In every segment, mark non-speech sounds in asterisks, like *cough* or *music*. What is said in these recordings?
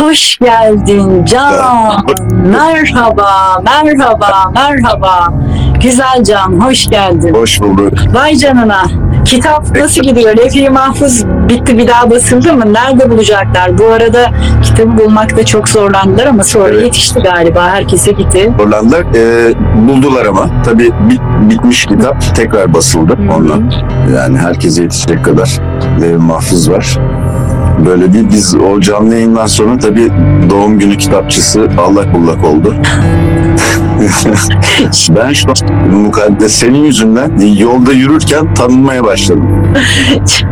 Hoş geldin Can. Merhaba, merhaba, merhaba. Güzel Can, hoş geldin. Hoş bulduk. Vay canına. Kitap nasıl gidiyor? Levh-i Mahfuz bitti bir daha basıldı mı? Nerede bulacaklar? Bu arada kitabı bulmakta çok zorlandılar ama sonra Evet. yetişti galiba. Herkese gitti. Hollandalar e, buldular ama tabii bit- bitmiş kitap tekrar basıldı Hı hı. ondan. Yani herkese yetişecek kadar e, mahfuz var. Böyle bir biz o canlı yayından sonra tabii doğum günü kitapçısı allak bullak oldu. *laughs* ben şu an mukaddes senin yüzünden yolda yürürken tanınmaya başladım.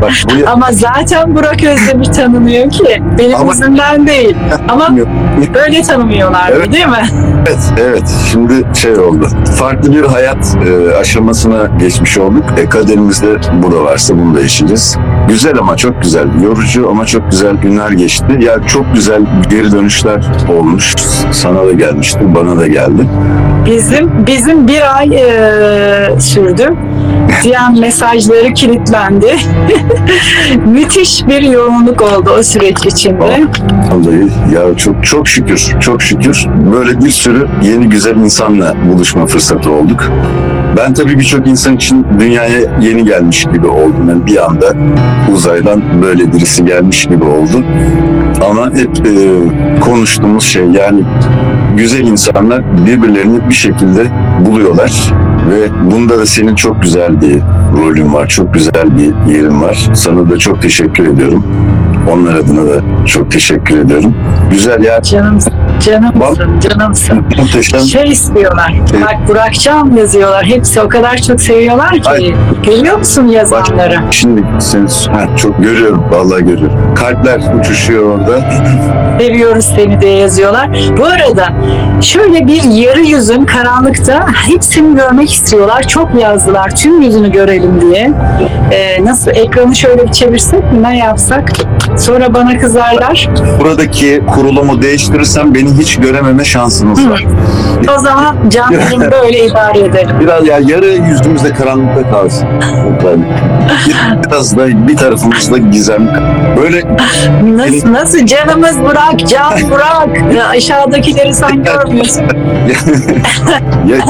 Bak bu Ama zaten Burak Özdemir tanınıyor ki. Benim Ama- yüzümden değil. Ama *laughs* böyle tanımıyorlar Evet. değil mi? Evet, evet. Şimdi şey oldu. Farklı bir hayat e, aşamasına geçmiş olduk. E, kaderimizde bu da varsa bunu da yaşayacağız. Güzel ama çok güzel. Yorucu ama çok güzel günler geçti. Ya çok güzel geri dönüşler olmuş. Sana da gelmişti, bana da geldi. Bizim bizim bir ay e, sürdü. Diyen mesajları kilitlendi. *laughs* Müthiş bir yoğunluk oldu o süreç içinde. Vallahi ya çok çok şükür, çok şükür böyle bir sürü yeni güzel insanla buluşma fırsatı olduk. Ben tabii birçok insan için dünyaya yeni gelmiş gibi oldum. Yani bir anda uzaydan böyle birisi gelmiş gibi oldu. Ama hep e, konuştuğumuz şey yani güzel insanlar birbirlerini bir şekilde buluyorlar ve bunda da senin çok güzel bir rolün var, çok güzel bir yerin var. Sana da çok teşekkür ediyorum. Onlar adına da çok teşekkür ediyorum. Güzel ya. Canım, canımsın, canımsın. Muhteşem. Şey istiyorlar. Evet. Bak Burakcan yazıyorlar. Hepsi o kadar çok seviyorlar ki. Ay. Görüyor musun yazanları? Şimdi seni ha, çok görüyorum. Vallahi görüyorum. Kalpler uçuşuyor orada. Seviyoruz seni diye yazıyorlar. Bu arada şöyle bir yarı yüzün karanlıkta hepsini görmek istiyorlar. Çok yazdılar. Tüm yüzünü görelim diye. Ee, nasıl ekranı şöyle bir çevirsek mi? Ne yapsak? Sonra bana kızarlar. Buradaki kurulumu değiştirirsem beni hiç görememe şansınız var. O zaman canlıyım *laughs* böyle idare edelim. Biraz ya yarı yüzümüzde karanlıkta kalsın. Biraz da bir tarafımızda gizem. Böyle Nasıl, nasıl canımız Burak, can Burak. Ya aşağıdakileri sen *laughs* görmüyorsun. Ye-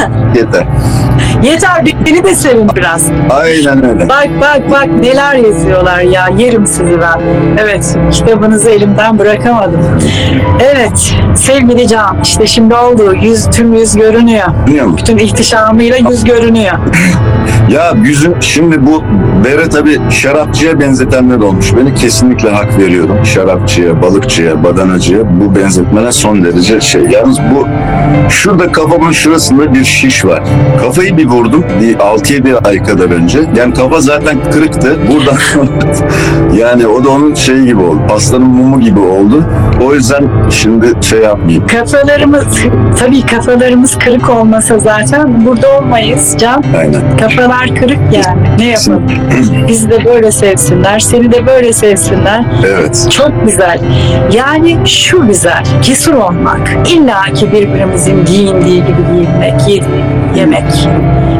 yeter. Beni de sevin biraz. Aynen öyle. Bak bak bak neler yazıyorlar ya yerim sizi ben. Evet kitabınızı elimden bırakamadım. Evet sevgili Can işte şimdi oldu yüz tüm yüz görünüyor. Musun? Bütün ihtişamıyla yüz görünüyor. *laughs* Ya yüzüm şimdi bu bere tabi şarapçıya benzetenler olmuş. Beni kesinlikle hak veriyorum. Şarapçıya, balıkçıya, badanacıya bu benzetmeler son derece şey. Yalnız bu şurada kafamın şurasında bir şiş var. Kafayı bir vurdum bir 6-7 ay kadar önce. Yani kafa zaten kırıktı. Buradan *laughs* yani o da onun şeyi gibi oldu. Pastanın mumu gibi oldu. O yüzden şimdi şey yapmayayım. Kafalarımız tabii kafalarımız kırık olmasa zaten burada olmayız Can. Aynen. Kafalar kırık yani ne yapalım. Bizi de böyle sevsinler seni de böyle sevsinler. Evet. Çok güzel. Yani şu güzel, cesur olmak. İlla ki birbirimizin giyindiği gibi giyinmek, yediği yemek.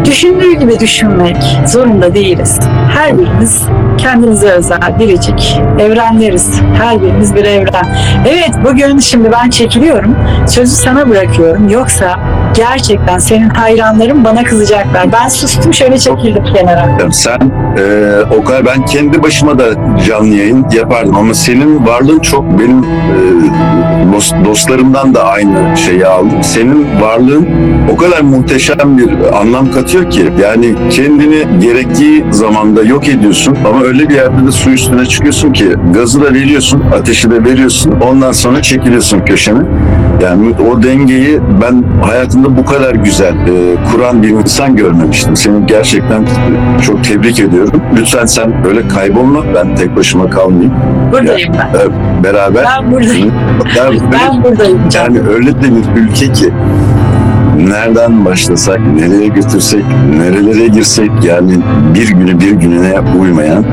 Düşündüğü gibi düşünmek zorunda değiliz. Her birimiz kendimize özel biricik evrenleriz. Her birimiz bir evren. Evet bugün şimdi ben çekiliyorum. Sözü sana bırakıyorum. Yoksa gerçekten senin hayranların bana kızacaklar. Ben sustum şöyle çekildim kenara. Sen e, o kadar ben kendi başıma da canlı yayın yapardım ama senin varlığın çok benim e, dost- dostlarımdan da aynı şeyi aldım. Senin varlığın o kadar muhteşem bir anlam katıyor ki yani kendini gerektiği zamanda yok ediyorsun ama öyle bir yerde de su üstüne çıkıyorsun ki gazı da veriyorsun, ateşi de veriyorsun. Ondan sonra çekiliyorsun köşene. Yani o dengeyi ben hayatımda bu kadar güzel e, kuran bir insan görmemiştim. Seni gerçekten çok tebrik ediyorum. Lütfen sen öyle kaybolma. Ben tek başıma kalmayayım. Buradayım ben. E, beraber. Ben buradayım. Ya, *laughs* Ben buradayım Can. yani öyle de bir ülke ki nereden başlasak, nereye götürsek, nerelere girsek yani bir günü bir gününe uymayan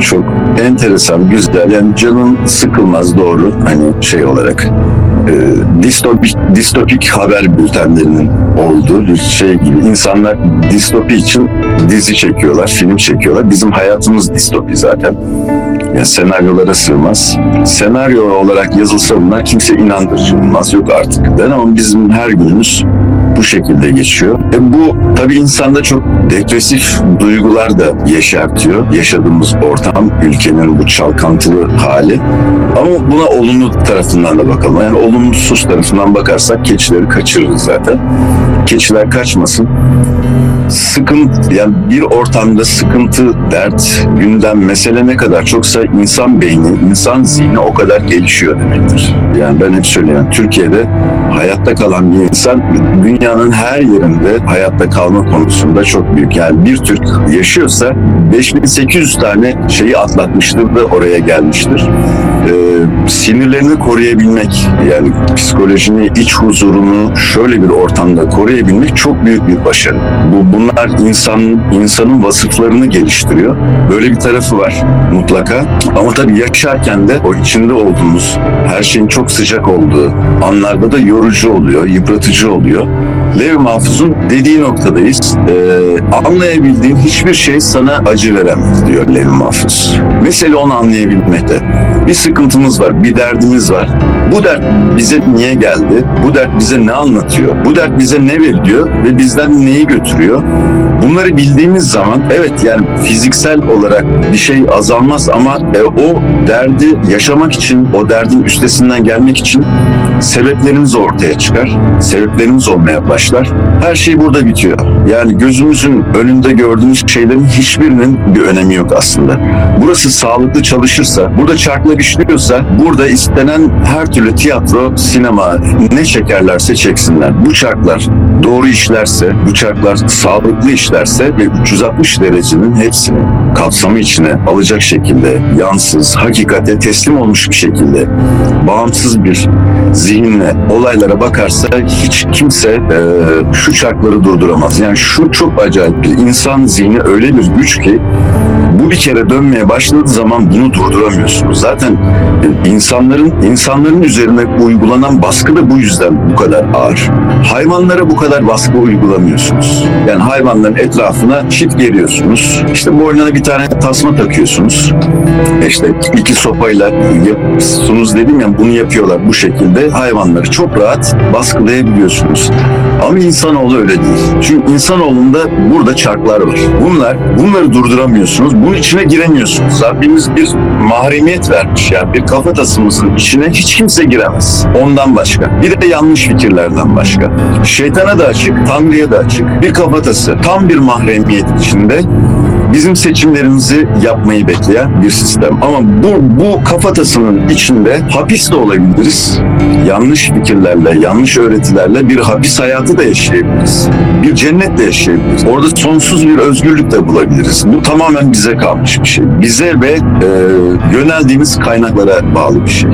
çok enteresan, güzel. Yani canın sıkılmaz doğru hani şey olarak e, distopik, distopik haber bültenlerinin olduğu bir şey gibi. İnsanlar distopi için dizi çekiyorlar, film çekiyorlar. Bizim hayatımız distopi zaten. Yani senaryolara sığmaz. Senaryo olarak yazılsa bunlar kimse inandırıcı olmaz. Yok artık. Ben ama bizim her günümüz bu şekilde geçiyor. E bu tabii insanda çok depresif duygular da yeşertiyor. Yaşadığımız ortam, ülkenin bu çalkantılı hali. Ama buna olumlu tarafından da bakalım. Yani olumsuz tarafından bakarsak keçileri kaçırırız zaten. Keçiler kaçmasın. Sıkıntı, yani bir ortamda sıkıntı, dert, gündem, mesele ne kadar çoksa insan beyni, insan zihni o kadar gelişiyor demektir. Yani ben hep söylüyorum, Türkiye'de hayatta kalan bir insan dünyanın her yerinde hayatta kalma konusunda çok büyük. Yani bir Türk yaşıyorsa 5800 tane şeyi atlatmıştır da oraya gelmiştir. Ee, sinirlerini koruyabilmek, yani psikolojini, iç huzurunu şöyle bir ortamda koruyabilmek çok büyük bir başarı. Bu bunlar insan insanın vasıflarını geliştiriyor. Böyle bir tarafı var mutlaka. Ama tabii yaşarken de o içinde olduğumuz, her şeyin çok sıcak olduğu anlarda da yorucu oluyor, yıpratıcı oluyor. Lev Mahfuz'un dediği noktadayız. Ee, anlayabildiğin hiçbir şey sana acı veremez diyor Lev Mahfuz. Mesele onu anlayabilmekte. Bir sıkıntımız var, bir derdimiz var. Bu dert bize niye geldi? Bu dert bize ne anlatıyor? Bu dert bize ne veriyor ve bizden neyi götürüyor? Bunları bildiğimiz zaman evet yani fiziksel olarak bir şey azalmaz ama e, o derdi yaşamak için, o derdin üstesinden gelmek için sebeplerimiz ortaya çıkar. Sebeplerimiz olmaya başlar. Her şey burada bitiyor. Yani gözümüzün önünde gördüğümüz şeylerin hiçbirinin bir önemi yok aslında. Burası sağlıklı çalışırsa, burada çarklar işliyorsa, burada istenen her türlü tiyatro, sinema ne çekerlerse çeksinler. Bu çarklar doğru işlerse, bu çarklar sağlıklı işlerse ve 360 derecenin hepsini kapsamı içine alacak şekilde yansız, hakikate teslim olmuş bir şekilde bağımsız bir zihinle olaylara bakarsa hiç kimse e, şu çarkları durduramaz. Yani şu çok acayip bir insan zihni öyle bir güç ki bu bir kere dönmeye başladığı zaman bunu durduramıyorsunuz. Zaten e, insanların insanların üzerine uygulanan baskı da bu yüzden bu kadar ağır. Hayvanlara bu kadar baskı uygulamıyorsunuz. Yani hayvanların etrafına çit geriyorsunuz. İşte boynuna bir tane tasma takıyorsunuz. İşte iki sopayla yapıyorsunuz dedim ya bunu yapıyorlar bu şekilde. Hayvanları çok rahat baskılayabiliyorsunuz. Ama insanoğlu öyle değil. Çünkü insanoğlunda burada çarklar var. Bunlar, bunları durduramıyorsunuz. Bunun içine giremiyorsunuz. Rabbimiz bir mahremiyet vermiş yani. Bir kafatasımızın içine hiç kimse giremez. Ondan başka. Bir de yanlış fikirlerden başka. Şeytana da açık, Tanrı'ya da açık. Bir kafatası tam bir mahremiyet içinde bizim seçimlerimizi yapmayı bekleyen bir sistem. Ama bu, bu kafatasının içinde hapis de olabiliriz. Yanlış fikirlerle, yanlış öğretilerle bir hapis hayatı da yaşayabiliriz. Bir cennet de yaşayabiliriz. Orada sonsuz bir özgürlük de bulabiliriz. Bu tamamen bize kalmış bir şey. Bize ve e, yöneldiğimiz kaynaklara bağlı bir şey.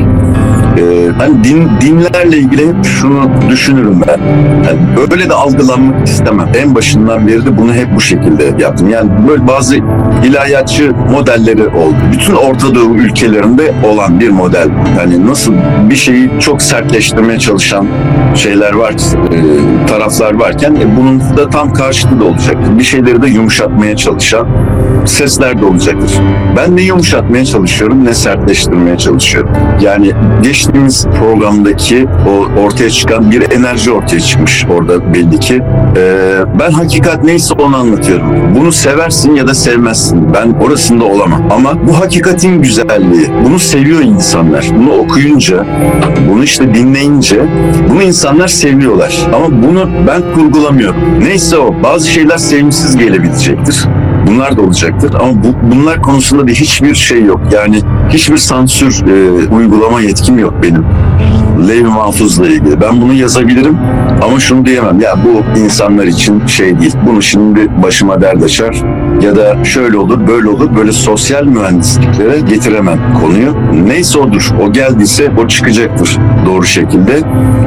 Ee, hani din, dinlerle ilgili hep şunu düşünürüm ben. Yani böyle de algılanmak istemem. En başından beri de bunu hep bu şekilde yaptım. Yani böyle bazı ilahiyatçı modelleri oldu. Bütün Orta Doğu ülkelerinde olan bir model. Yani nasıl bir şeyi çok sertleştirmeye çalışan şeyler var, e, taraflar varken e, bunun da tam karşıtı da olacaktır. Bir şeyleri de yumuşatmaya çalışan sesler de olacaktır. Ben ne yumuşatmaya çalışıyorum ne sertleştirmeye çalışıyorum. Yani geçtiğimiz programdaki o ortaya çıkan bir enerji ortaya çıkmış orada belli ki. Ee, ben hakikat neyse onu anlatıyorum. Bunu seversin ya da sevmezsin. Ben orasında olamam. Ama bu hakikatin güzelliği. Bunu seviyor insanlar. Bunu okuyunca, bunu işte dinleyince bunu insanlar seviyorlar. Ama bunu ben kurgulamıyorum. Neyse o. Bazı şeyler sevimsiz gelebilecektir. Bunlar da olacaktır ama bu, bunlar konusunda da hiçbir şey yok. Yani hiçbir sansür e, uygulama yetkim yok benim. Lev Mahfuz'la ilgili. Ben bunu yazabilirim ama şunu diyemem. Ya bu insanlar için şey değil. Bunu şimdi başıma dert açar ya da şöyle olur, böyle olur. Böyle sosyal mühendisliklere getiremem konuyu. Neyse odur. O geldiyse o çıkacaktır doğru şekilde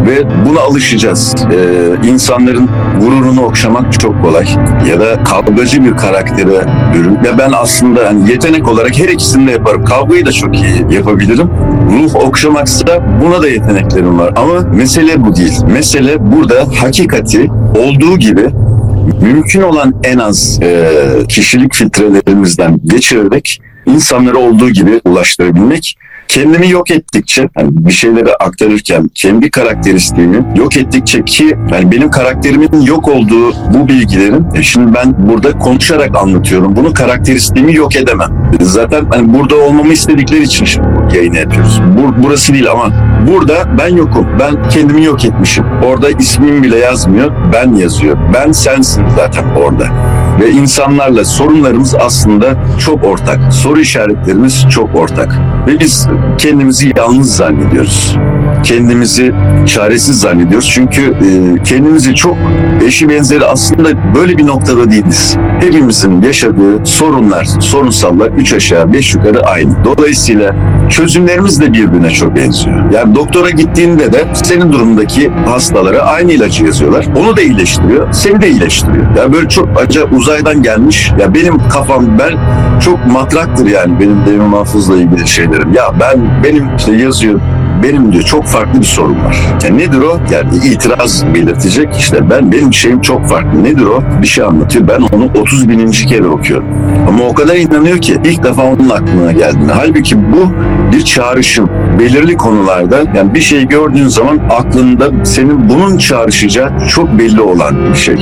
ve buna alışacağız. Ee, insanların gururunu okşamak çok kolay. Ya da kavgacı bir karaktere bürün. Ya ben aslında hani yetenek olarak her ikisini de yaparım. Kavgayı da çok iyi yapabilirim. Ruh okşamaksa buna da yeteneklerim var. Ama mesele bu değil. Mesele burada hakikati olduğu gibi mümkün olan en az e, kişilik filtrelerimizden geçirerek insanları olduğu gibi ulaştırabilmek. Kendimi yok ettikçe, yani bir şeyleri aktarırken kendi karakteristiğimi yok ettikçe ki yani benim karakterimin yok olduğu bu bilgilerin e şimdi ben burada konuşarak anlatıyorum. Bunu karakteristiğimi yok edemem. Zaten hani burada olmamı istedikleri için şimdi yayını yapıyoruz. Bu, burası değil ama burada ben yokum. Ben kendimi yok etmişim. Orada ismim bile yazmıyor. Ben yazıyor. Ben sensin zaten orada. Ve insanlarla sorunlarımız aslında çok ortak. Soru işaretlerimiz çok ortak. Ve biz kendimizi yalnız zannediyoruz. Kendimizi çaresiz zannediyoruz. Çünkü e, kendimizi çok eşi benzeri aslında böyle bir noktada değiliz. Hepimizin yaşadığı sorunlar, sorunsallar üç aşağı beş yukarı aynı. Dolayısıyla çözümlerimiz de birbirine çok benziyor. Yani doktora gittiğinde de senin durumdaki hastalara aynı ilacı yazıyorlar. Onu da iyileştiriyor, seni de iyileştiriyor. Yani böyle çok acayip uzaydan gelmiş. Ya benim kafam ben çok matraktır yani benim devrim mahfuzla ilgili şeylerim. Ya ben benim işte yazıyor benim diyor çok farklı bir sorun var. Yani nedir o? Yani itiraz belirtecek. İşte ben benim şeyim çok farklı. Nedir o? Bir şey anlatıyor. Ben onu 30 bininci kere okuyorum. Ama o kadar inanıyor ki ilk defa onun aklına geldiğinde. Halbuki bu bir çağrışım. Belirli konularda yani bir şey gördüğün zaman aklında senin bunun çağrışacağı çok belli olan bir şey.